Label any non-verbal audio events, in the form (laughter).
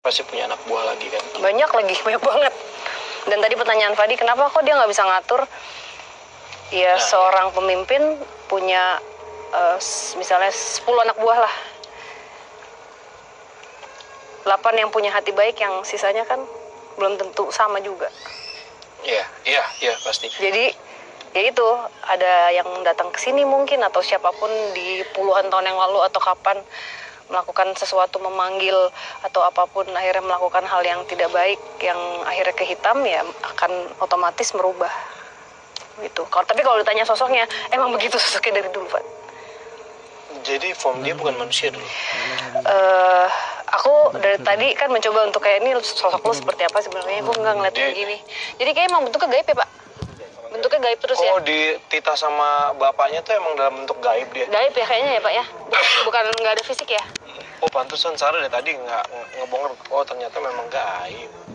pasti punya anak buah lagi kan? Banyak lagi (laughs) banyak banget. Dan tadi pertanyaan Fadi kenapa kok dia nggak bisa ngatur? Ya Nah, seorang pemimpin punya s- misalnya 10 anak buah lah. 8 yang punya hati baik yang sisanya kan belum tentu sama juga. Iya iya iya pasti. Jadi ya itu ada yang datang ke sini mungkin atau siapa pun di puluhan tahun yang lalu atau kapan melakukan sesuatu memanggil atau apa pun akhirnya melakukan hal yang tidak baik yang akhirnya ke hitam ya akan otomatis merubah. Gitu. Kalau tapi kalau ditanya sosoknya emang begitu sosoknya dari dulu, Pak. jadi form dia bukan manusia dulu? Eh aku dari tadi kan mencoba untuk kayak ini sosok lu seperti apa sebenarnya? Gue nggak ngeliat kayak gini. Jadi kayak emang bentuknya gaib ya pak? Bentuknya gaib terus ya? Oh di Tita sama bapaknya tuh emang dalam bentuk gaib dia? Gaib ya kayaknya ya pak ya? Bukan bukan nggak ada fisik ya oh pantesan Sarah dari tadi nggak nge- ngebongkar. Oh ternyata memang gaib